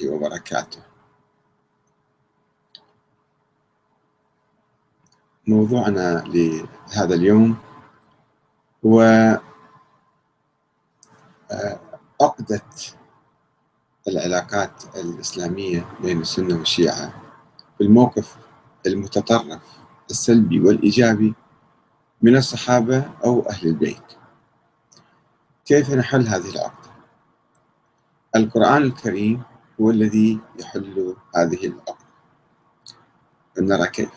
وبركاته موضوعنا لهذا اليوم هو آه، عقدة العلاقات الإسلامية بين السنة والشيعة في الموقف المتطرف السلبي والإيجابي من الصحابة أو أهل البيت كيف نحل هذه العقدة؟ القرآن الكريم هو الذي يحل هذه العقدة نرى كيف؟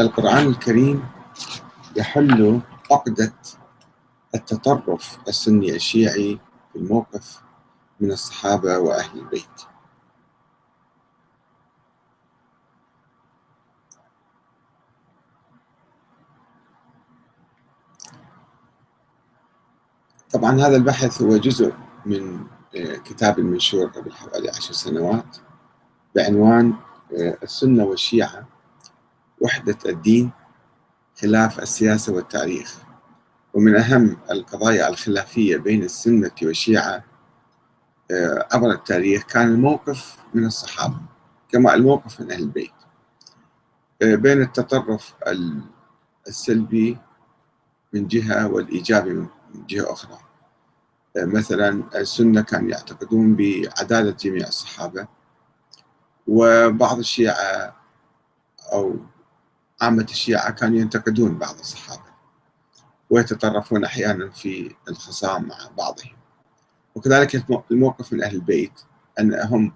القرآن الكريم يحل عقدة التطرف السني الشيعي في الموقف من الصحابة وأهل البيت. طبعا هذا البحث هو جزء من آه، كتاب المنشور قبل حوالي عشر سنوات بعنوان آه، السنة والشيعة وحدة الدين خلاف السياسة والتاريخ. ومن أهم القضايا الخلافية بين السنة والشيعة آه، عبر التاريخ كان الموقف من الصحابة كما الموقف من أهل البيت. بين التطرف السلبي من جهة والإيجابي من جهة أخرى. مثلا السنة كانوا يعتقدون بعدالة جميع الصحابة وبعض الشيعة أو عامة الشيعة كانوا ينتقدون بعض الصحابة ويتطرفون أحيانا في الخصام مع بعضهم. وكذلك الموقف من أهل البيت أنهم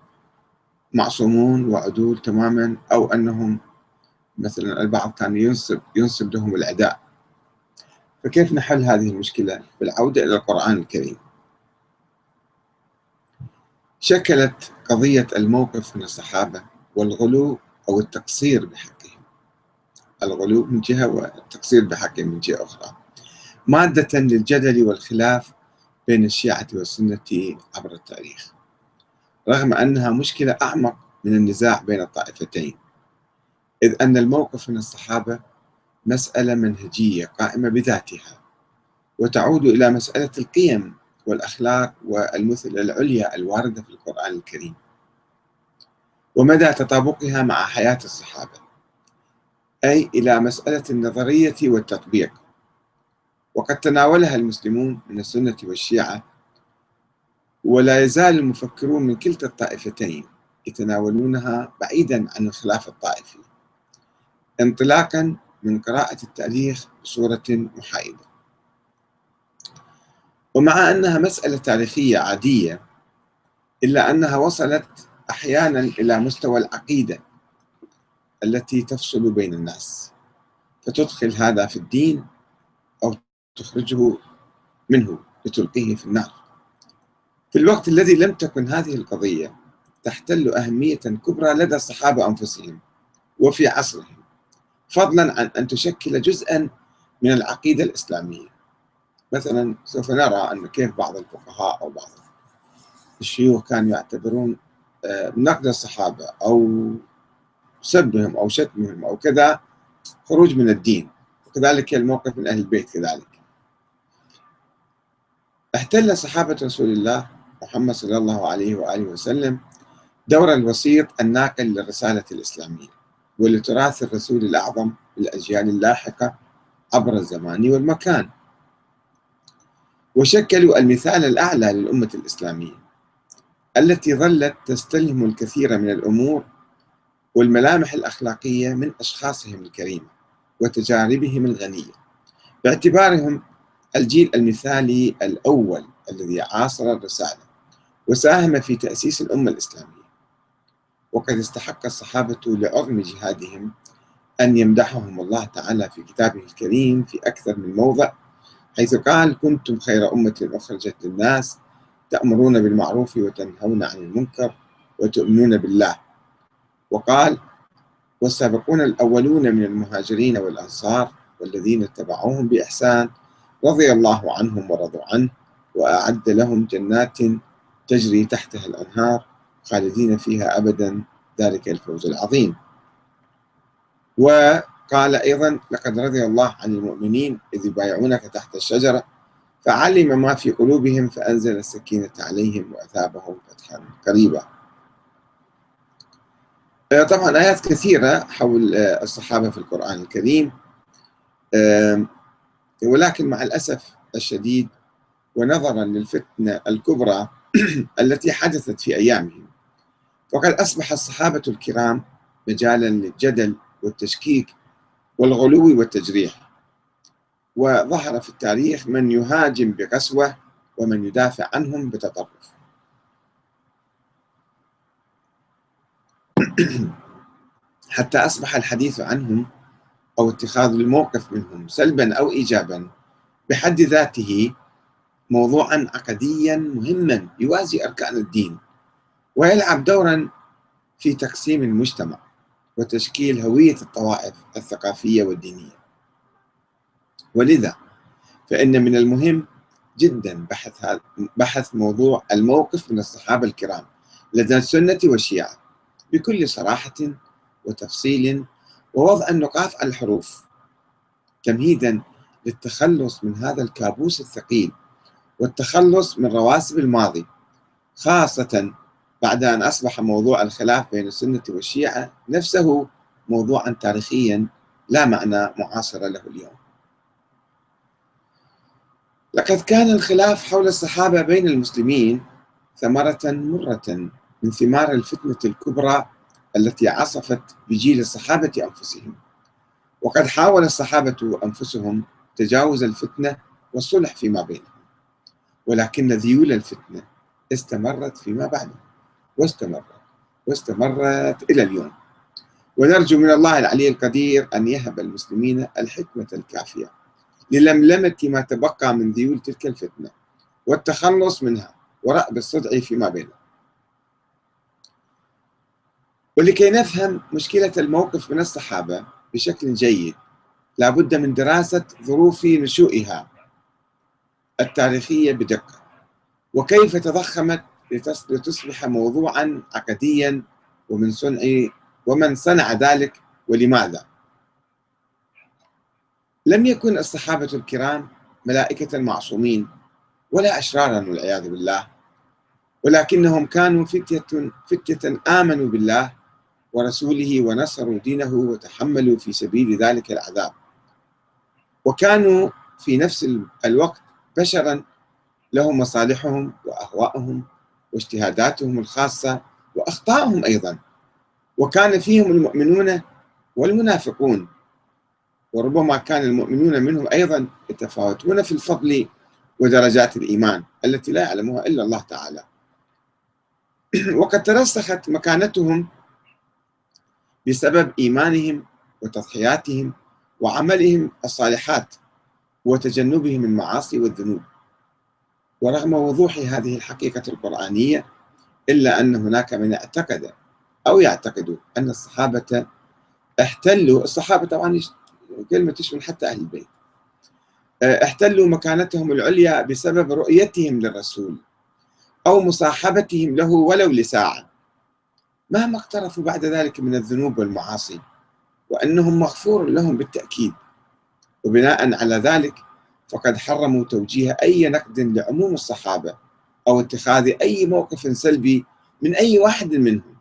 معصومون وعدول تماما أو أنهم مثلا البعض كان ينسب ينسب لهم العداء فكيف نحل هذه المشكلة بالعودة إلى القرآن الكريم؟ شكلت قضية الموقف من الصحابة والغلو أو التقصير بحقهم. الغلو من جهة والتقصير بحقهم من جهة أخرى. مادة للجدل والخلاف بين الشيعة والسنة عبر التاريخ. رغم أنها مشكلة أعمق من النزاع بين الطائفتين. إذ أن الموقف من الصحابة مسألة منهجية قائمة بذاتها وتعود إلى مسألة القيم والأخلاق والمثل العليا الواردة في القرآن الكريم. ومدى تطابقها مع حياة الصحابة أي إلى مسألة النظرية والتطبيق. وقد تناولها المسلمون من السنة والشيعة ولا يزال المفكرون من كلتا الطائفتين يتناولونها بعيدا عن الخلاف الطائفي. انطلاقا من قراءة التاريخ بصورة محايدة. ومع أنها مسألة تاريخية عادية إلا أنها وصلت أحيانا إلى مستوى العقيدة التي تفصل بين الناس. فتدخل هذا في الدين أو تخرجه منه لتلقيه في النار. في الوقت الذي لم تكن هذه القضية تحتل أهمية كبرى لدى الصحابة أنفسهم وفي عصرهم. فضلا عن أن تشكل جزءا من العقيدة الإسلامية. مثلا سوف نرى أن كيف بعض الفقهاء أو بعض الشيوخ كانوا يعتبرون آه، نقد الصحابة أو سبهم أو شتمهم أو كذا خروج من الدين. وكذلك الموقف من أهل البيت كذلك. احتل صحابة رسول الله محمد صلى الله عليه وآله وسلم دور الوسيط الناقل للرسالة الإسلامية. ولتراث الرسول الأعظم للأجيال اللاحقة عبر الزمان والمكان. وشكلوا المثال الأعلى للأمة الإسلامية التي ظلت تستلهم الكثير من الأمور والملامح الأخلاقية من أشخاصهم الكريمة وتجاربهم الغنية. باعتبارهم الجيل المثالي الأول الذي عاصر الرسالة وساهم في تأسيس الأمة الإسلامية. وقد استحق الصحابة لعظم جهادهم أن يمدحهم الله تعالى في كتابه الكريم في أكثر من موضع حيث قال كنتم خير أمة أخرجت للناس تأمرون بالمعروف وتنهون عن المنكر وتؤمنون بالله وقال والسابقون الأولون من المهاجرين والأنصار والذين اتبعوهم بإحسان رضي الله عنهم ورضوا عنه وأعد لهم جنات تجري تحتها الأنهار خالدين فيها أبدا. ذلك الفوز العظيم. وقال أيضا لقد رضي الله عن المؤمنين إذ يبايعونك تحت الشجرة فعلم ما في قلوبهم فأنزل السكينة عليهم وأثابهم فتحا قريبا. آه، طبعا آيات كثيرة حول آه، الصحابة في القرآن الكريم. ولكن مع الأسف الشديد ونظرا للفتنة الكبرى التي حدثت في أيامهم. وقد أصبح الصحابة الكرام مجالا للجدل والتشكيك والغلو والتجريح وظهر في التاريخ من يهاجم بقسوة ومن يدافع عنهم بتطرف. حتى أصبح الحديث عنهم أو اتخاذ الموقف منهم سلبا أو إيجابا بحد ذاته موضوعا عقديا مهما يوازي أركان الدين. ويلعب دورا في تقسيم المجتمع وتشكيل هوية الطوائف الثقافية والدينية. ولذا فإن من المهم جدا بحث بحث موضوع الموقف من الصحابة الكرام لدى السنة والشيعة بكل صراحة وتفصيل ووضع النقاط على الحروف تمهيدا للتخلص من هذا الكابوس الثقيل والتخلص من رواسب الماضي خاصة بعد أن أصبح موضوع الخلاف بين السنة والشيعة نفسه موضوعا تاريخيا لا معنى معاصر له اليوم. لقد كان الخلاف حول الصحابة بين المسلمين ثمرة مرة من ثمار الفتنة الكبرى التي عصفت بجيل الصحابة أنفسهم. وقد حاول الصحابة أنفسهم تجاوز الفتنة والصلح فيما بينهم ولكن ذيول الفتنة استمرت فيما بعده. واستمرت واستمرت إلى اليوم. ونرجو من الله العلي القدير أن يهب المسلمين الحكمة الكافية للملمة ما تبقى من ذيول تلك الفتنة والتخلص منها ورأب الصدع فيما بينهم. ولكي نفهم مشكلة الموقف من الصحابة بشكل جيد لابد من دراسة ظروف نشوئها التاريخية بدقة. وكيف تضخمت لتصبح موضوعا عقديا ومن صنع ومن صنع ذلك ولماذا؟ لم يكن الصحابة الكرام ملائكة معصومين ولا أشرارا والعياذ بالله ولكنهم كانوا فتية فتية آمنوا بالله ورسوله ونصروا دينه وتحملوا في سبيل ذلك العذاب. وكانوا في نفس الوقت بشرا لهم مصالحهم وأهواءهم واجتهاداتهم الخاصة وأخطائهم أيضا. وكان فيهم المؤمنون والمنافقون وربما كان المؤمنون منهم أيضا يتفاوتون في الفضل ودرجات الإيمان التي لا يعلمها إلا الله تعالى. وقد ترسخت مكانتهم بسبب إيمانهم وتضحياتهم وعملهم الصالحات وتجنبهم المعاصي والذنوب. ورغم وضوح هذه الحقيقة القرآنية إلا أن هناك من اعتقد أو يعتقد أن الصحابة احتلوا الصحابة طبعا كلمة تشمل حتى أهل البيت. احتلوا مكانتهم العليا بسبب رؤيتهم للرسول أو مصاحبتهم له ولو لساعة. مهما اقترفوا بعد ذلك من الذنوب والمعاصي وأنهم مغفور لهم بالتأكيد. وبناء على ذلك فقد حرموا توجيه أي نقد لعموم الصحابة أو اتخاذ أي موقف سلبي من أي واحد منهم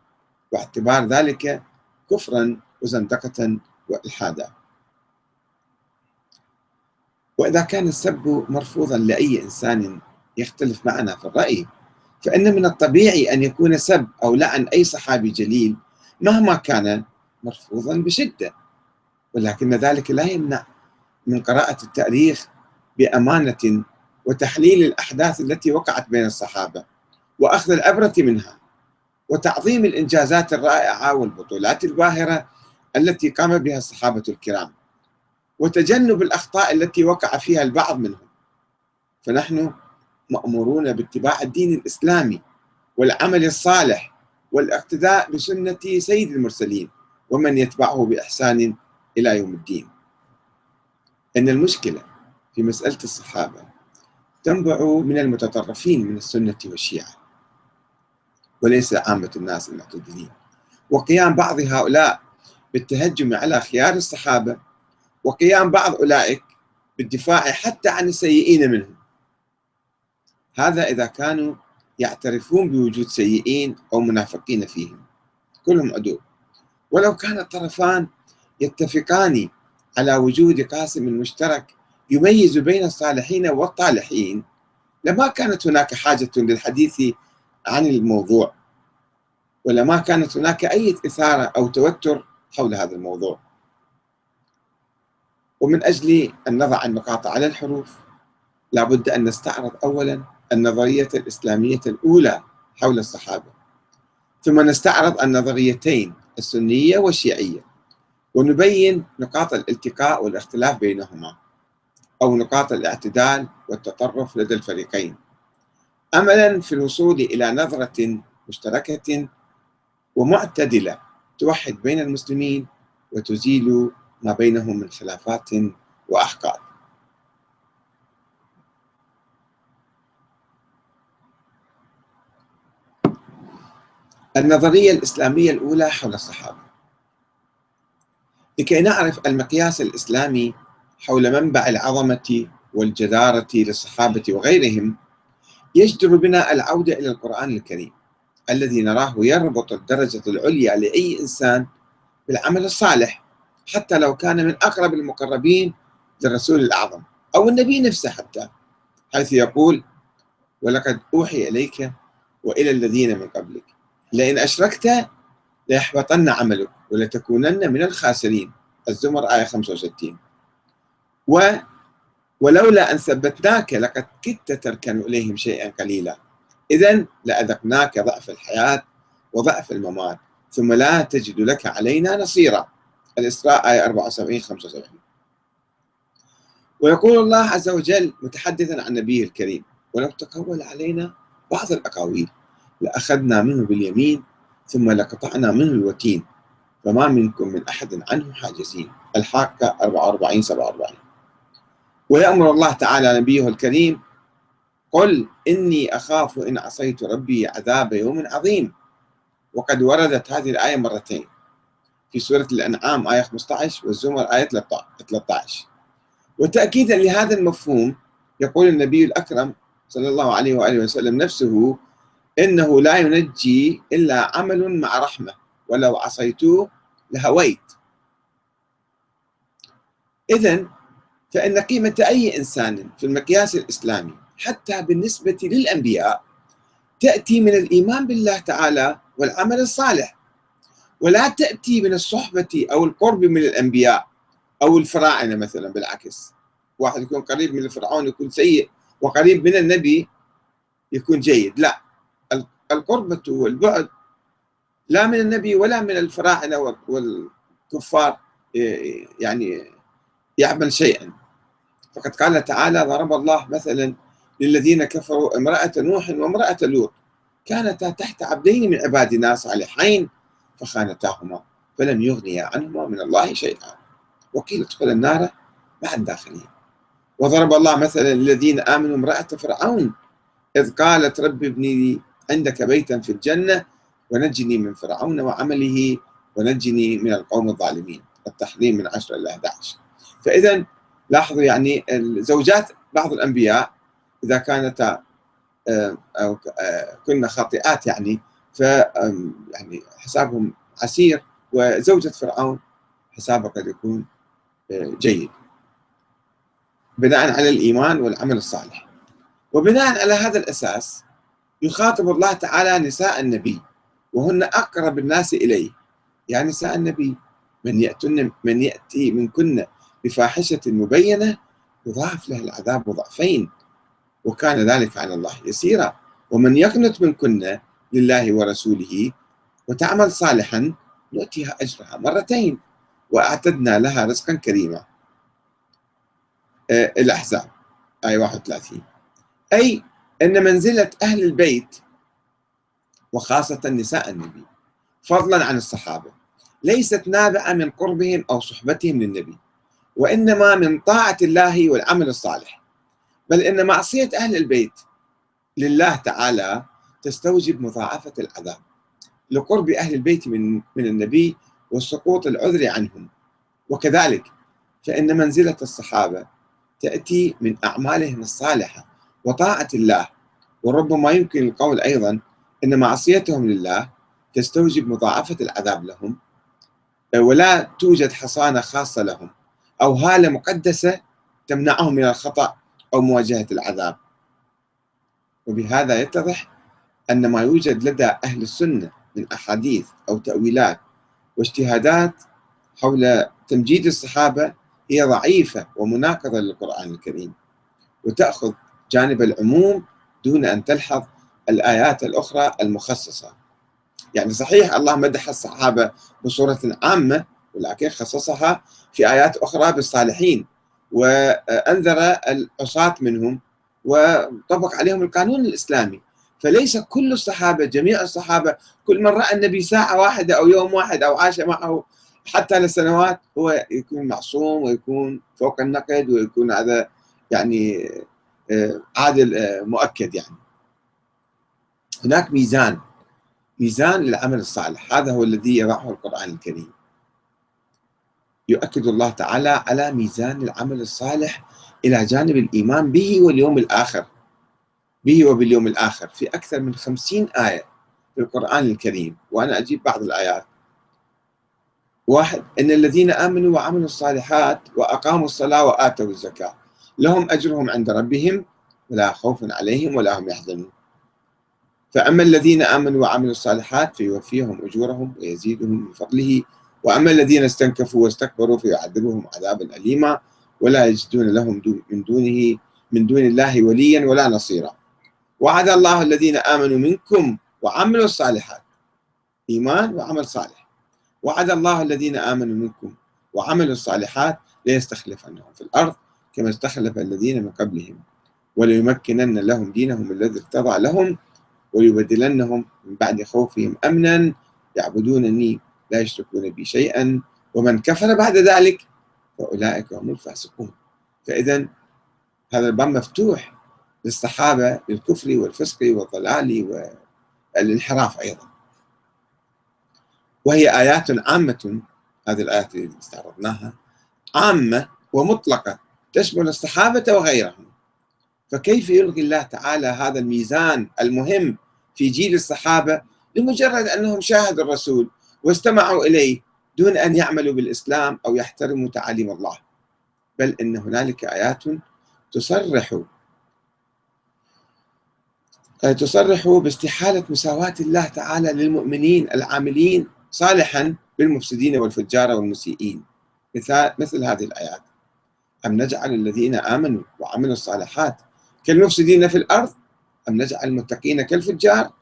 واعتبار ذلك كفرا وزندقة وإلحادا. وإذا كان السب مرفوضا لأي إنسان يختلف معنا في الرأي فإن من الطبيعي أن يكون سب أو لعن أي صحابي جليل مهما كان مرفوضا بشدة ولكن ذلك لا يمنع من قراءة التاريخ بأمانة وتحليل الأحداث التي وقعت بين الصحابة وأخذ العبرة منها وتعظيم الإنجازات الرائعة والبطولات الباهرة التي قام بها الصحابة الكرام وتجنب الأخطاء التي وقع فيها البعض منهم. فنحن مأمورون باتباع الدين الإسلامي والعمل الصالح والاقتداء بسنة سيد المرسلين ومن يتبعه بإحسان إلى يوم الدين. أن المشكلة في مسألة الصحابة تنبع من المتطرفين من السنة والشيعة وليس عامة الناس المعتدلين. وقيام بعض هؤلاء بالتهجم على خيار الصحابة وقيام بعض أولئك بالدفاع حتى عن السيئين منهم. هذا إذا كانوا يعترفون بوجود سيئين أو منافقين فيهم. كلهم عدو. ولو كان الطرفان يتفقان على وجود قاسم مشترك يميز بين الصالحين والطالحين. لما كانت هناك حاجة للحديث عن الموضوع ولما كانت هناك أي إثارة أو توتر حول هذا الموضوع. ومن أجل أن نضع النقاط على الحروف لابد أن نستعرض أولا النظرية الإسلامية الأولى حول الصحابة. ثم نستعرض النظريتين السنية والشيعية ونبين نقاط الالتقاء والاختلاف بينهما. أو نقاط الاعتدال والتطرف لدى الفريقين. أملا في الوصول إلى نظرة مشتركة ومعتدلة توحد بين المسلمين وتزيل ما بينهم من خلافات وأحقاد. النظرية الإسلامية الأولى حول الصحابة. لكي نعرف المقياس الإسلامي حول منبع العظمة والجدارة للصحابة وغيرهم يجدر بنا العودة إلى القرآن الكريم الذي نراه يربط الدرجة العليا لأي إنسان بالعمل الصالح حتى لو كان من أقرب المقربين للرسول الأعظم أو النبي نفسه حتى حيث يقول ولقد أوحي إليك وإلى الذين من قبلك لئن أشركت ليحبطن عملك ولتكونن من الخاسرين. الزمر آية 65 و ولولا أن ثبتناك لقد كدت تركن إليهم شيئا قليلا. إذا لأذقناك ضعف الحياة وضعف الممات ثم لا تجد لك علينا نصيرا. الإسراء آية 74 75 ويقول الله عز وجل متحدثا عن نبيه الكريم ولو تقول علينا بعض الأقاويل لأخذنا منه باليمين ثم لقطعنا منه الوتين فما منكم من أحد عنه حاجزين. الحاقة 44 47 ويأمر الله تعالى نبيه الكريم قل إني أخاف إن عصيت ربي عذاب يوم عظيم. وقد وردت هذه الآية مرتين. في سورة الأنعام آية 15 والزمر آية 13 وتأكيدا لهذا المفهوم يقول النبي الأكرم صلى الله عليه وآله وسلم نفسه إنه لا ينجي إلا عمل مع رحمة ولو عصيتوه لهويت. إذا فإن قيمة أي إنسان في المقياس الإسلامي حتى بالنسبة للأنبياء تأتي من الإيمان بالله تعالى والعمل الصالح ولا تأتي من الصحبة أو القرب من الأنبياء أو الفراعنة مثلا بالعكس. واحد يكون قريب من الفرعون يكون سيء وقريب من النبي يكون جيد. لا. القربة والبعد لا من النبي ولا من الفراعنة والكفار يعني يعمل شيئا. فقد قال تعالى ضرب الله مثلا للذين كفروا امرأة نوح وامرأة لوط. كانتا تحت عبدين من عبادنا صالحين فخانتاهما فلم يغنيا عنهما من الله شيئا. وقيل ادخل النار مع الداخلين وضرب الله مثلا للذين آمنوا امرأة فرعون. إذ قالت رب ابني لي عندك بيتا في الجنة ونجني من فرعون وعمله ونجني من القوم الظالمين. التحريم من 10 إلى 11 فإذا لاحظوا يعني زوجات بعض الأنبياء إذا كانتا آه، أو آه، كنا خاطئات يعني ف يعني حسابهم عسير وزوجة فرعون حسابها قد يكون آه، جيد. بناء على الإيمان والعمل الصالح. وبناء على هذا الأساس يخاطب الله تعالى نساء النبي وهن أقرب الناس إليه. يا نساء النبي من يأتن من يأتي منكن بفاحشة مبينة يضاعف له العذاب ضعفين وكان ذلك على الله يسيرا. ومن يقنط منكن لله ورسوله وتعمل صالحا نؤتيها أجرها مرتين وأعتدنا لها رزقا كريما. آه، الأحزاب آية 31 أي أن منزلة أهل البيت وخاصة نساء النبي فضلا عن الصحابة ليست نابعة من قربهم أو صحبتهم للنبي. وإنما من طاعة الله والعمل الصالح. بل إن معصية أهل البيت لله تعالى تستوجب مضاعفة العذاب لقرب أهل البيت من من النبي وسقوط العذر عنهم. وكذلك فإن منزلة الصحابة تأتي من أعمالهم الصالحة وطاعة الله. وربما يمكن القول أيضا أن معصيتهم لله تستوجب مضاعفة العذاب لهم. ولا توجد حصانة خاصة لهم. أو هالة مقدسة تمنعهم من الخطأ أو مواجهة العذاب. وبهذا يتضح أن ما يوجد لدى أهل السنة من أحاديث أو تأويلات واجتهادات حول تمجيد الصحابة هي ضعيفة ومناقضة للقرآن الكريم وتأخذ جانب العموم دون أن تلحظ الآيات الأخرى المخصصة. يعني صحيح الله مدح الصحابة بصورة عامة ولكن خصصها في آيات أخرى بالصالحين وأنذر العصاة منهم وطبق عليهم القانون الإسلامي. فليس كل الصحابة جميع الصحابة كل من رأى النبي ساعة واحدة أو يوم واحد أو عاش معه حتى لسنوات هو يكون معصوم ويكون فوق النقد ويكون هذا يعني عادل مؤكد يعني. هناك ميزان ميزان للعمل الصالح. هذا هو الذي يضعه القرآن الكريم. يؤكد الله تعالى على ميزان العمل الصالح إلى جانب الإيمان به واليوم الآخر به وباليوم الآخر. في أكثر من خمسين آية في القرآن الكريم وأنا أجيب بعض الآيات. واحد إن الذين آمنوا وعملوا الصالحات وأقاموا الصلاة وآتوا الزكاة لهم أجرهم عند ربهم ولا خوف عليهم ولا هم يحزنون. فأما الذين آمنوا وعملوا الصالحات فيوفيهم أجورهم ويزيدهم من فضله وأما الذين استنكفوا واستكبروا فيعذبهم عذابا أليما ولا يجدون لهم من دونه من دون الله وليا ولا نصيرا. وعد الله الذين آمنوا منكم وعملوا الصالحات إيمان وعمل صالح. وعد الله الذين آمنوا منكم وعملوا الصالحات ليستخلفنهم في الأرض كما استخلف الذين من قبلهم وليمكنن لهم دينهم الذي ارتضى لهم وليبدلنهم من بعد خوفهم أمنا. يعبدونني لا يشركون بي شيئا ومن كفر بعد ذلك فأولئك هم الفاسقون. فإذا هذا الباب مفتوح للصحابة للكفر والفسق والضلال والانحراف أيضا. وهي آيات عامة هذه الآيات اللي استعرضناها عامة ومطلقة تشمل الصحابة وغيرهم. فكيف يلغي الله تعالى هذا الميزان المهم في جيل الصحابة لمجرد أنهم شاهدوا الرسول واستمعوا إليه دون أن يعملوا بالإسلام أو يحترموا تعاليم الله. بل إن هنالك آيات تصرح تصرح باستحالة مساواة الله تعالى للمؤمنين العاملين صالحا بالمفسدين والفجار والمسيئين. مثل, مثل هذه الآيات. أم نجعل الذين آمنوا وعملوا الصالحات كالمفسدين في الأرض؟ أم نجعل المتقين كالفجار؟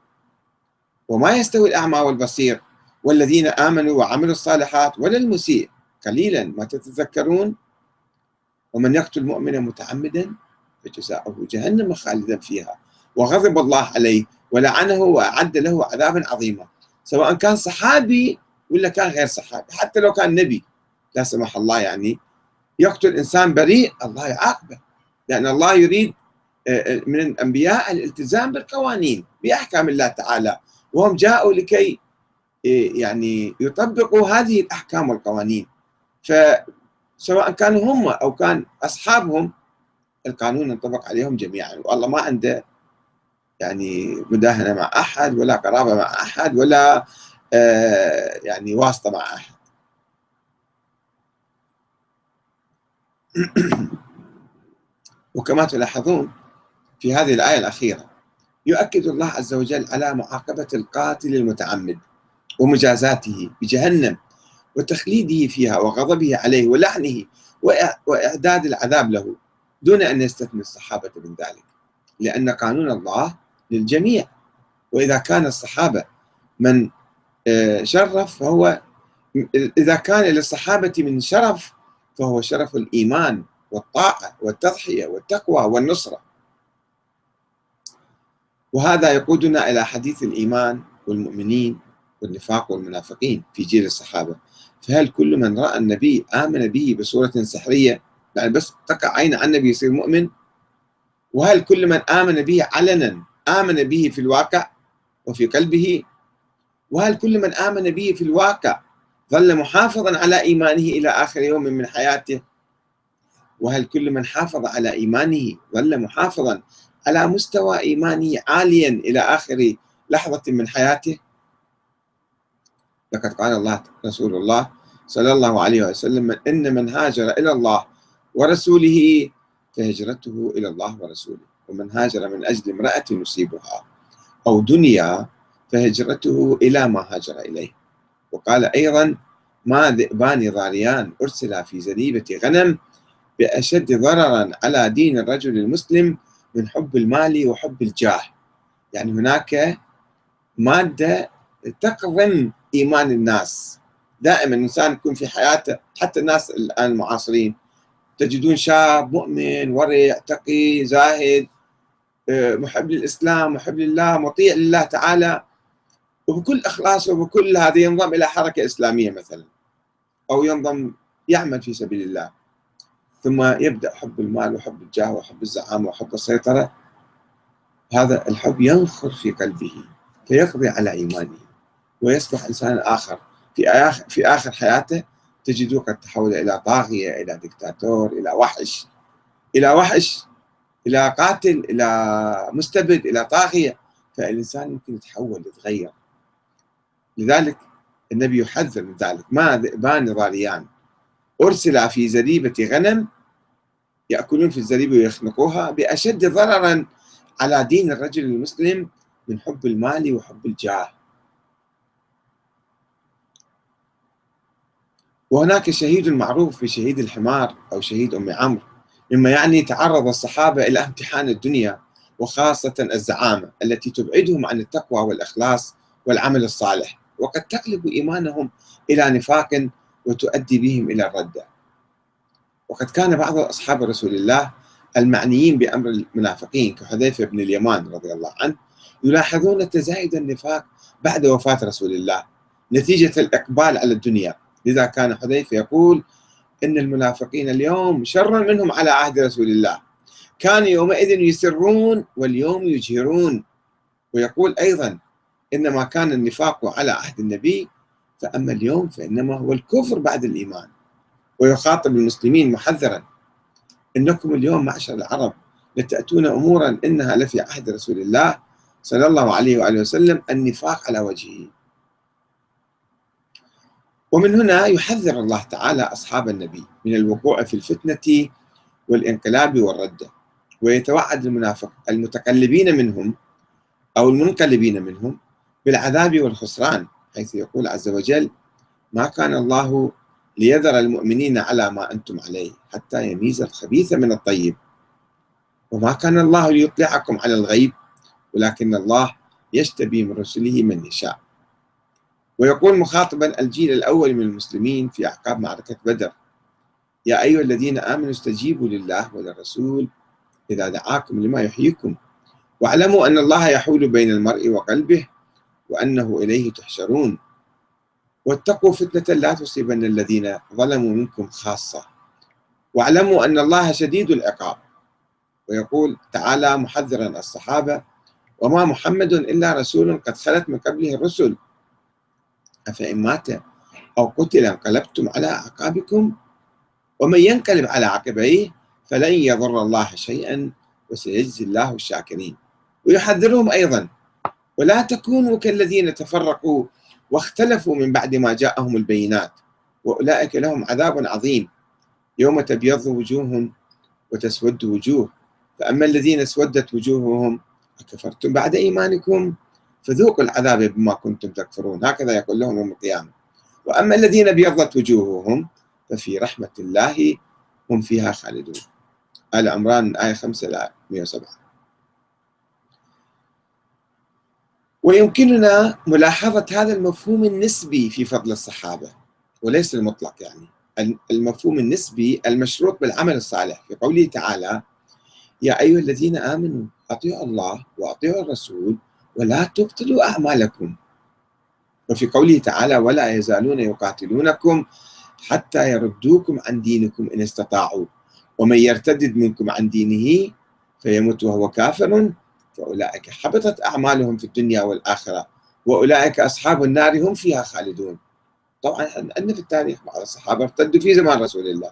وما يستوي الأعمى والبصير؟ والذين آمنوا وعملوا الصالحات ولا المسيء. قليلا ما تتذكرون. ومن يقتل مؤمنا متعمدا فجزاؤه جهنم خالدا فيها. وغضب الله عليه ولعنه وأعد له عذابا عظيما. سواء كان صحابي ولا كان غير صحابي. حتى لو كان نبي. لا سمح الله يعني. يقتل إنسان بريء الله يعاقبه. لأن الله يريد آه، آه، من الأنبياء الالتزام بالقوانين بأحكام الله تعالى. وهم جاءوا لكي يعني يطبقوا هذه الأحكام والقوانين. فسواء كانوا هم أو كان أصحابهم القانون ينطبق عليهم جميعا. والله ما عنده يعني مداهنة مع أحد ولا قرابة مع أحد ولا يعني واسطة مع أحد. وكما تلاحظون في هذه الآية الأخيرة يؤكد الله عز وجل على معاقبة القاتل المتعمد. ومجازاته بجهنم وتخليده فيها وغضبه عليه ولعنه وإعداد العذاب له دون أن يستثني الصحابة من ذلك. لأن قانون الله للجميع. وإذا كان الصحابة من آه، شرف فهو إذا كان للصحابة من شرف فهو شرف الإيمان والطاعة والتضحية والتقوى والنصرة. وهذا يقودنا إلى حديث الإيمان والمؤمنين والنفاق والمنافقين في جيل الصحابة. فهل كل من رأى النبي آمن به بصورة سحرية يعني بس تقع عين عن النبي يصير مؤمن؟ وهل كل من آمن به علنا آمن به في الواقع وفي قلبه؟ وهل كل من آمن به في الواقع ظل محافظا على إيمانه إلى آخر يوم من حياته؟ وهل كل من حافظ على إيمانه ظل محافظا على مستوى إيمانه عاليا إلى آخر لحظة من حياته؟ لقد قال الله رسول الله صلى الله عليه وسلم إن من هاجر إلى الله ورسوله فهجرته إلى الله ورسوله ومن هاجر من أجل امرأة يصيبها أو دنيا فهجرته إلى ما هاجر إليه. وقال أيضا ما ذئبان ضاريان أرسلا في زريبة غنم بأشد ضررا على دين الرجل المسلم من حب المال وحب الجاه. يعني هناك مادة تقضم إيمان الناس. دائما الإنسان يكون في حياته حتى الناس الآن المعاصرين تجدون شاب مؤمن ورع تقي زاهد آه، محب للإسلام محب لله مطيع لله تعالى وبكل إخلاص وبكل هذا ينضم إلى حركة إسلامية مثلا أو ينضم يعمل في سبيل الله. ثم يبدأ حب المال وحب الجاه وحب الزعامة وحب السيطرة. هذا الحب ينخر في قلبه فيقضي على إيمانه. ويصبح إنسانا آخر. في آخر, في آخر حياته تجده قد تحول إلى طاغية إلى دكتاتور إلى وحش. إلى وحش إلى قاتل إلى مستبد إلى طاغية. فالإنسان يمكن يتحول يتغير. لذلك النبي يحذر من ذلك. ما ذئبان ضاليان أرسل في زريبة غنم يأكلون في الزريبة ويخنقوها بأشد ضررا على دين الرجل المسلم من حب المال وحب الجاه. وهناك شهيد معروف بشهيد الحمار أو شهيد أم عمرو مما يعني تعرض الصحابة إلى امتحان الدنيا وخاصة الزعامة التي تبعدهم عن التقوى والإخلاص والعمل الصالح وقد تقلب إيمانهم إلى نفاق وتؤدي بهم إلى الردة وقد كان بعض أصحاب رسول الله المعنيين بأمر المنافقين كحذيفة بن اليمان رضي الله عنه يلاحظون تزايد النفاق بعد وفاة رسول الله نتيجة الإقبال على الدنيا. لذا كان حذيفة يقول إن المنافقين اليوم شر منهم على عهد رسول الله. كانوا يومئذ يسرون واليوم يجهرون. ويقول أيضا إنما كان النفاق على عهد النبي فأما اليوم فإنما هو الكفر بعد الإيمان. ويخاطب المسلمين محذرا. إنكم اليوم معشر العرب لتأتون أمورا إنها لفي عهد رسول الله صلى الله عليه وآله وسلم النفاق على وجهه. ومن هنا يحذر الله تعالى أصحاب النبي من الوقوع في الفتنة والانقلاب والردة ويتوعد المنافق المتقلبين منهم أو المنقلبين منهم بالعذاب والخسران حيث يقول عز وجل ما كان الله ليذر المؤمنين على ما أنتم عليه حتى يميز الخبيث من الطيب. وما كان الله ليطلعكم على الغيب ولكن الله يشتبي من رسله من يشاء. ويقول مخاطبا الجيل الأول من المسلمين في أعقاب معركة بدر. يا أيها الذين آمنوا استجيبوا لله وللرسول إذا دعاكم لما يحييكم. واعلموا أن الله يحول بين المرء وقلبه وأنه إليه تحشرون. واتقوا فتنة لا تصيبن الذين ظلموا منكم خاصة. واعلموا أن الله شديد العقاب. ويقول تعالى محذرا الصحابة وما محمد إلا رسول قد خلت من قبله الرسل. أفإن مات أو قتل انقلبتم على أعقابكم ومن ينقلب على عقبيه فلن يضر الله شيئا وسيجزي الله الشاكرين. ويحذرهم أيضا ولا تكونوا كالذين تفرقوا واختلفوا من بعد ما جاءهم البينات وأولئك لهم عذاب عظيم. يوم تبيض وجوههم وتسود وجوه فأما الذين اسودت وجوههم أكفرتم بعد إيمانكم؟ فذوقوا العذاب بما كنتم تكفرون. هكذا يقول لهم يوم القيامة. وأما الذين أبيضت وجوههم ففي رحمة الله هم فيها خالدون. آل عمران آية 5 إلى 107 ويمكننا ملاحظة هذا المفهوم النسبي في فضل الصحابة وليس المطلق يعني. المفهوم النسبي المشروط بالعمل الصالح في قوله تعالى يا أيها الذين آمنوا أطيعوا الله وأطيعوا الرسول ولا تبطلوا أعمالكم. وفي قوله تعالى ولا يزالون يقاتلونكم حتى يردوكم عن دينكم إن استطاعوا. ومن يرتدد منكم عن دينه فيمت وهو كافر. فأولئك حبطت أعمالهم في الدنيا والآخرة وأولئك أصحاب النار هم فيها خالدون. طبعا عندنا في التاريخ بعض الصحابة ارتدوا في زمان رسول الله.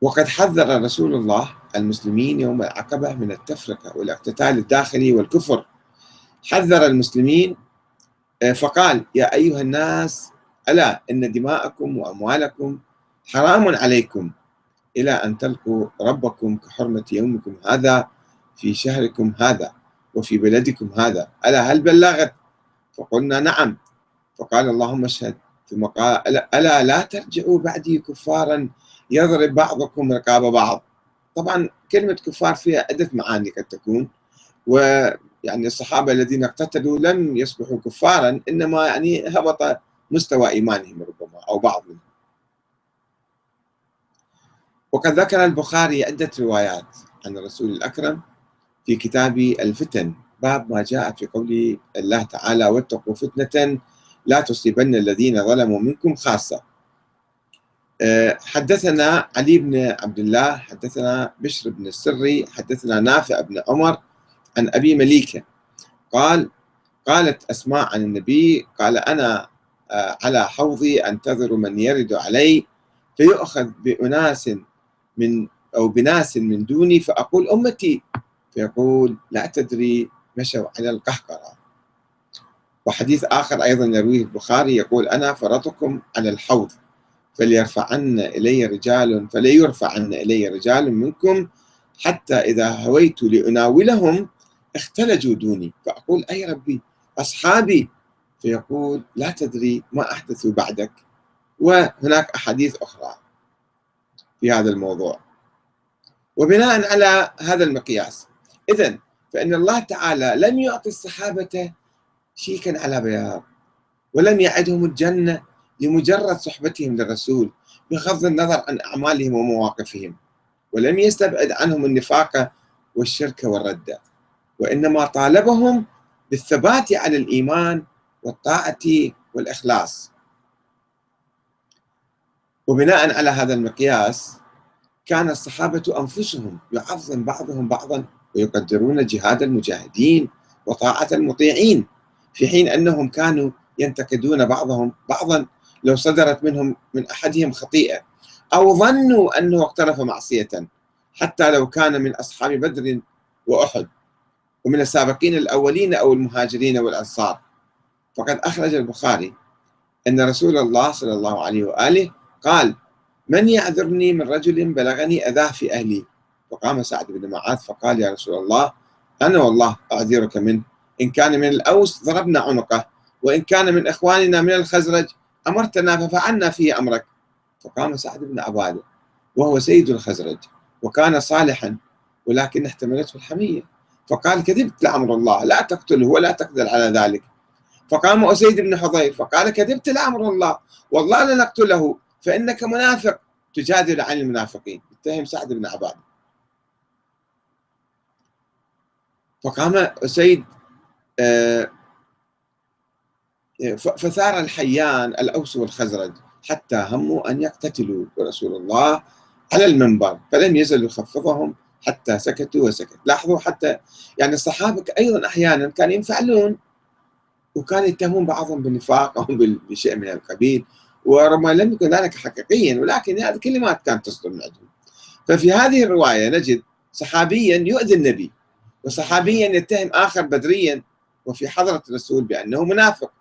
وقد حذر رسول الله المسلمين يوم العقبة من التفرقة والاقتتال الداخلي والكفر. حذر المسلمين آه، فقال يا أيها الناس ألا إن دماءكم وأموالكم حرام عليكم إلى أن تلقوا ربكم كحرمة يومكم هذا في شهركم هذا وفي بلدكم هذا. ألا هل بلغت؟ فقلنا نعم. فقال اللهم اشهد. ثم قال ألا لا ترجعوا بعدي كفارا يضرب بعضكم رقاب بعض. طبعا كلمة كفار فيها عدة معاني قد تكون ويعني الصحابة الذين اقتتلوا لم يصبحوا كفارا إنما يعني هبط مستوى إيمانهم ربما أو بعض منهم وقد ذكر البخاري عدة روايات عن الرسول الأكرم في كتاب الفتن. باب ما جاء في قول الله تعالى واتقوا فتنة لا تصيبن الذين ظلموا منكم خاصة. حدثنا علي بن عبد الله حدثنا بشر بن السري حدثنا نافع بن عمر عن أبي مليكة. قال قالت أسماء عن النبي قال أنا آه، على حوضي أنتظر من يرد علي فيؤخذ بأناس من أو بناس من دوني فأقول أمتي. فيقول لا تدري مشوا على القهقرة. وحديث آخر أيضا يرويه البخاري يقول أنا فرطكم على الحوض. فليرفعن إلي رجال فليرفعن إلي رجال منكم حتى إذا هويت لأناولهم اختلجوا دوني. فأقول أي ربي أصحابي؟ فيقول لا تدري ما أحدثوا بعدك. وهناك أحاديث أخرى في هذا الموضوع. وبناء على هذا المقياس إذا فإن الله تعالى لم يعطي الصحابة شيكا على بياض ولم يعدهم الجنة لمجرد صحبتهم للرسول بغض النظر عن أعمالهم ومواقفهم. ولم يستبعد عنهم النفاق والشرك والردة وإنما طالبهم بالثبات على الإيمان والطاعة والإخلاص. وبناء على هذا المقياس كان الصحابة أنفسهم يعظم بعضهم بعضا ويقدرون جهاد المجاهدين وطاعة المطيعين في حين أنهم كانوا ينتقدون بعضهم بعضا لو صدرت منهم من أحدهم خطيئة أو ظنوا أنه اقترف معصية حتى لو كان من أصحاب بدر وأحد ومن السابقين الأولين أو المهاجرين والأنصار. فقد أخرج البخاري أن رسول الله صلى الله عليه وآله قال من يعذرني من رجل بلغني أذاه في أهلي؟ فقام سعد بن معاذ فقال يا رسول الله أنا والله أعذرك منه. إن كان من الأوس ضربنا عنقه وإن كان من إخواننا من الخزرج أمرتنا ففعلنا فيه أمرك. فقام سعد بن عبادة وهو سيد الخزرج وكان صالحا ولكن احتملته الحمية. فقال كذبت لأمر الله لا تقتله ولا تقدر على ذلك. فقام أسيد بن حضير فقال كذبت لأمر الله والله لنقتله فإنك منافق تجادل عن المنافقين. اتهم سعد بن عبادة فقام أسيد آه، فثار الحيان الأوس والخزرج حتى هموا أن يقتتلوا رسول الله على المنبر فلم يزل يخفضهم حتى سكتوا وسكت لاحظوا حتى يعني الصحابة أيضا أحيانا كانوا ينفعلون وكانوا يتهمون بعضهم بالنفاق أو بشيء من القبيل وربما لم يكن ذلك حقيقيا ولكن هذه كلمات كانت تصدر من عندهم. ففي هذه الرواية نجد صحابيا يؤذي النبي وصحابيا يتهم آخر بدريا وفي حضرة الرسول بأنه منافق.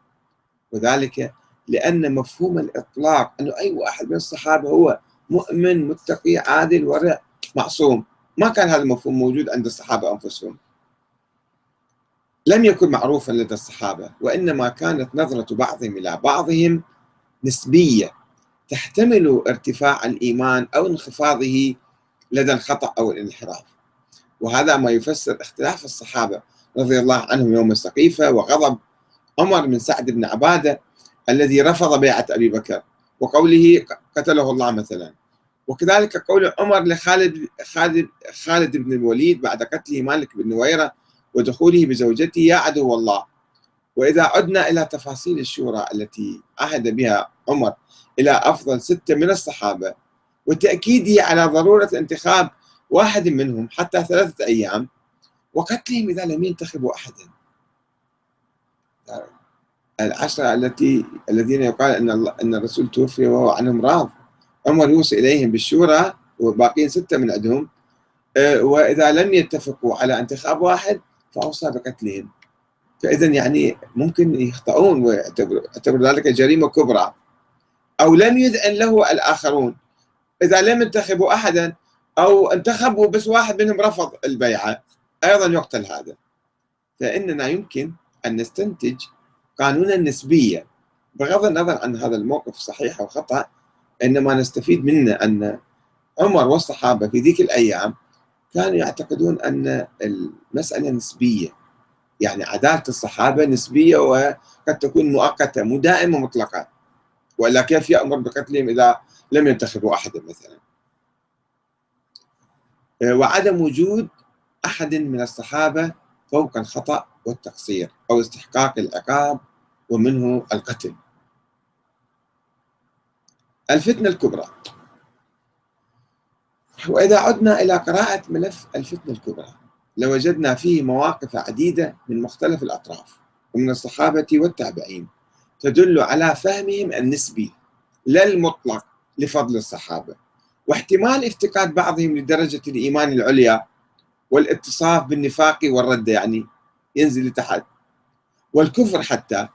وذلك لأن مفهوم الإطلاق أنه أي واحد من الصحابة هو مؤمن متقي عادل ورع معصوم. ما كان هذا المفهوم موجود عند الصحابة أنفسهم. لم يكن معروفا لدى الصحابة وإنما كانت نظرة بعضهم إلى بعضهم نسبية. تحتمل ارتفاع الإيمان أو انخفاضه لدى الخطأ أو الانحراف. وهذا ما يفسر اختلاف الصحابة رضي الله عنهم يوم السقيفة وغضب عمر من سعد بن عبادة الذي رفض بيعة أبي بكر وقوله قتله الله مثلا. وكذلك قول عمر لخالد خالد خالد بن الوليد بعد قتله مالك بن نويرة ودخوله بزوجته يا عدو الله. وإذا عدنا إلى تفاصيل الشورى التي عهد بها عمر إلى أفضل ستة من الصحابة وتأكيده على ضرورة انتخاب واحد منهم حتى ثلاثة أيام وقتلهم إذا لم ينتخبوا أحدا. العشرة التي الذين يقال أن أن الرسول توفي وهو عنهم راض. عمر يوصي إليهم بالشورى وباقين ستة من عندهم آه، وإذا لم يتفقوا على انتخاب واحد فأوصى بقتلهم. فإذا يعني ممكن يخطئون ويعتبر ذلك جريمة كبرى. أو لم يذعن له الآخرون. إذا لم ينتخبوا أحدا أو انتخبوا بس واحد منهم رفض البيعة أيضا يقتل هذا. فإننا يمكن أن نستنتج قانون النسبية بغض النظر عن هذا الموقف صحيح أو خطأ إنما نستفيد منه أن عمر والصحابة في ذيك الأيام كانوا يعتقدون أن المسألة نسبية. يعني عدالة الصحابة نسبية وقد تكون مؤقتة مو دائمة مطلقة. وإلا كيف يأمر بقتلهم إذا لم ينتخبوا أحدا مثلا؟ وعدم وجود أحد من الصحابة فوق الخطأ والتقصير أو استحقاق العقاب ومنه القتل. الفتنة الكبرى. وإذا عدنا إلى قراءة ملف الفتنة الكبرى لوجدنا فيه مواقف عديدة من مختلف الأطراف ومن الصحابة والتابعين تدل على فهمهم النسبي لا المطلق لفضل الصحابة واحتمال افتقاد بعضهم لدرجة الإيمان العليا والاتصاف بالنفاق والردة يعني ينزل لتحت. والكفر حتى.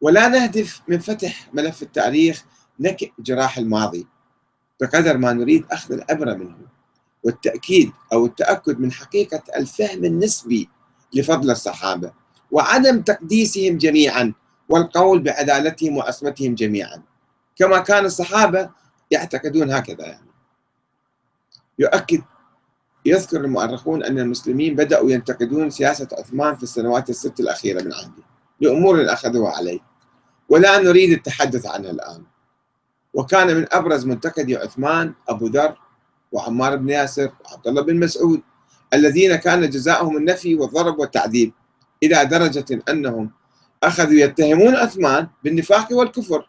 ولا نهدف من فتح ملف التاريخ نكئ جراح الماضي. بقدر ما نريد أخذ العبرة منه. والتأكيد أو التأكد من حقيقة الفهم النسبي لفضل الصحابة. وعدم تقديسهم جميعا والقول بعدالتهم وعصمتهم جميعا. كما كان الصحابة يعتقدون هكذا يعني. يؤكد يذكر المؤرخون أن المسلمين بدأوا ينتقدون سياسة عثمان في السنوات الست الأخيرة من عهده لأمور أخذوها عليه. ولا نريد التحدث عنها الآن. وكان من أبرز منتقدي عثمان أبو ذر وعمار بن ياسر وعبد الله بن مسعود الذين كان جزاؤهم النفي والضرب والتعذيب إلى درجة أنهم أخذوا يتهمون عثمان بالنفاق والكفر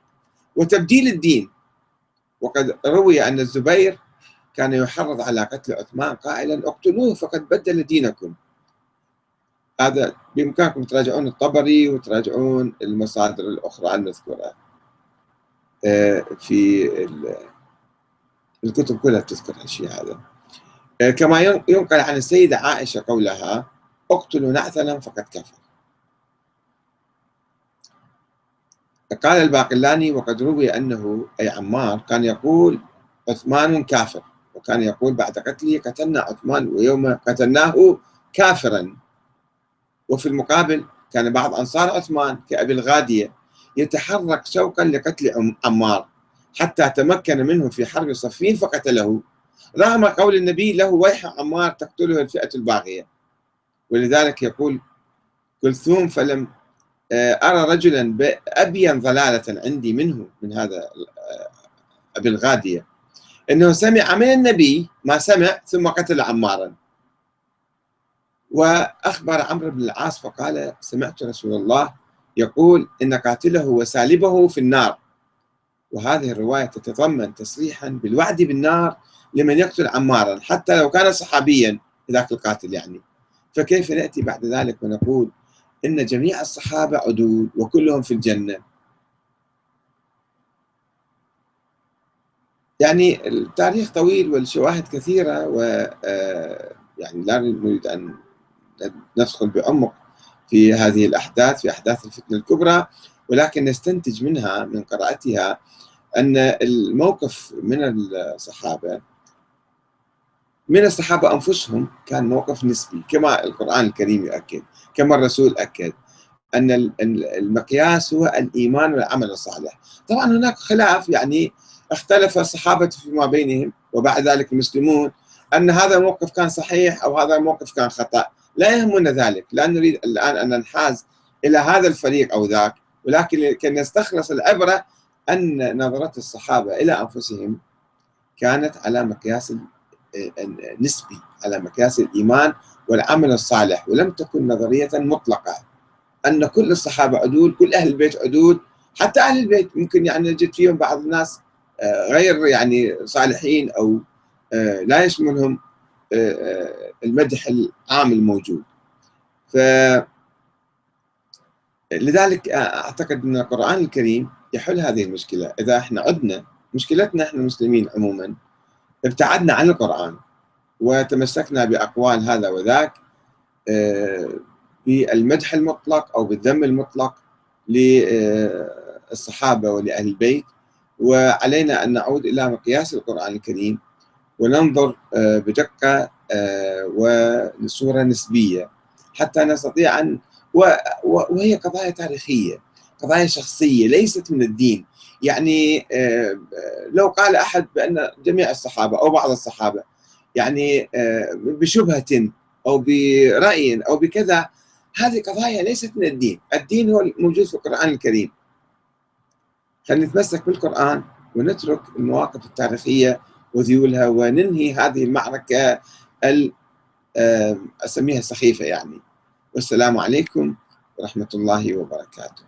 وتبديل الدين. وقد روي أن الزبير كان يحرض على قتل عثمان قائلا اقتلوه فقد بدل دينكم. هذا بإمكانكم تراجعون الطبري وتراجعون المصادر الأخرى المذكورة آه، في الكتب كلها تذكر هالشيء هذا. آه، كما ينقل عن السيدة عائشة قولها اقتلوا نعثلا فقد كفر. قال الباقلاني وقد روي أنه أي عمار كان يقول عثمان كافر. وكان يقول بعد قتله قتلنا عثمان ويوم قتلناه كافرا. وفي المقابل كان بعض أنصار عثمان كأبي الغادية يتحرك شوقا لقتل عمار حتى تمكن منه في حرب صفين فقتله. رغم قول النبي له ويح عمار تقتله الفئة الباغية. ولذلك يقول كلثوم فلم آه، أرى رجلا أبين ضلالة عندي منه من هذا آه، أبي الغادية. أنه سمع من النبي ما سمع ثم قتل عمارا. وأخبر عمرو بن العاص فقال سمعت رسول الله يقول إن قاتله وسالبه في النار. وهذه الرواية تتضمن تصريحا بالوعد بالنار لمن يقتل عمارا حتى لو كان صحابيا ذاك القاتل يعني. فكيف نأتي بعد ذلك ونقول إن جميع الصحابة عدول وكلهم في الجنة؟ يعني التاريخ طويل والشواهد كثيرة و آه، يعني لا نريد أن ندخل بعمق في هذه الأحداث في أحداث الفتنة الكبرى ولكن نستنتج منها من قراءتها أن الموقف من الصحابة من الصحابة أنفسهم كان موقف نسبي كما القرآن الكريم يؤكد كما الرسول أكد أن المقياس هو الإيمان والعمل الصالح. طبعا هناك خلاف يعني اختلف الصحابة فيما بينهم وبعد ذلك المسلمون أن هذا الموقف كان صحيح أو هذا الموقف كان خطأ. لا يهمنا ذلك. لا نريد الآن أن ننحاز إلى هذا الفريق أو ذاك ولكن لكي نستخلص العبرة أن نظرة الصحابة إلى أنفسهم كانت على مقياس نسبي على مقياس الإيمان والعمل الصالح ولم تكن نظرية مطلقة. أن كل الصحابة عدول كل أهل البيت عدول حتى أهل البيت ممكن يعني نجد فيهم بعض الناس غير يعني صالحين أو آه، لا يشملهم المدح العام الموجود. ف لذلك أعتقد أن القرآن الكريم يحل هذه المشكلة. إذا إحنا عدنا مشكلتنا إحنا المسلمين عموما ابتعدنا عن القرآن وتمسكنا بأقوال هذا وذاك بالمدح المطلق أو بالذم المطلق للصحابه ولأهل البيت وعلينا أن نعود إلى مقياس القرآن الكريم وننظر بدقة وصوره نسبية حتى نستطيع أن وهي قضايا تاريخية قضايا شخصية ليست من الدين يعني لو قال أحد بأن جميع الصحابة أو بعض الصحابة يعني بشبهة أو برأي أو بكذا هذه قضايا ليست من الدين، الدين هو الموجود في القرآن الكريم. فلنتمسك بالقرآن ونترك المواقف التاريخية وذيولها وننهي هذه المعركة أسميها سخيفة يعني. والسلام عليكم ورحمة الله وبركاته.